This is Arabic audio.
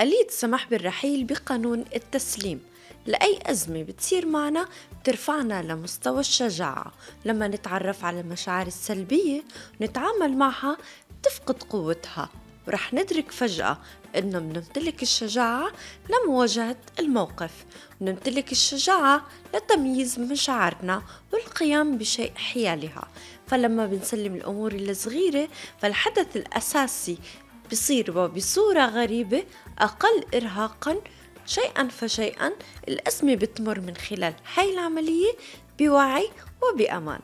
آلية السماح بالرحيل بقانون التسليم. لأي أزمة بتصير معنا بترفعنا لمستوى الشجاعة. لما نتعرف على المشاعر السلبية ونتعامل معها تفقد قوتها. ورح ندرك فجأة إنه بنمتلك الشجاعة لمواجهة الموقف. ونمتلك الشجاعة لتمييز مشاعرنا والقيام بشيء حيالها. فلما بنسلم الأمور الصغيرة فالحدث الأساسي بصير وبصورة غريبة أقل إرهاقا شيئا فشيئا الأزمة بتمر من خلال هاي العملية بوعي وبأمان.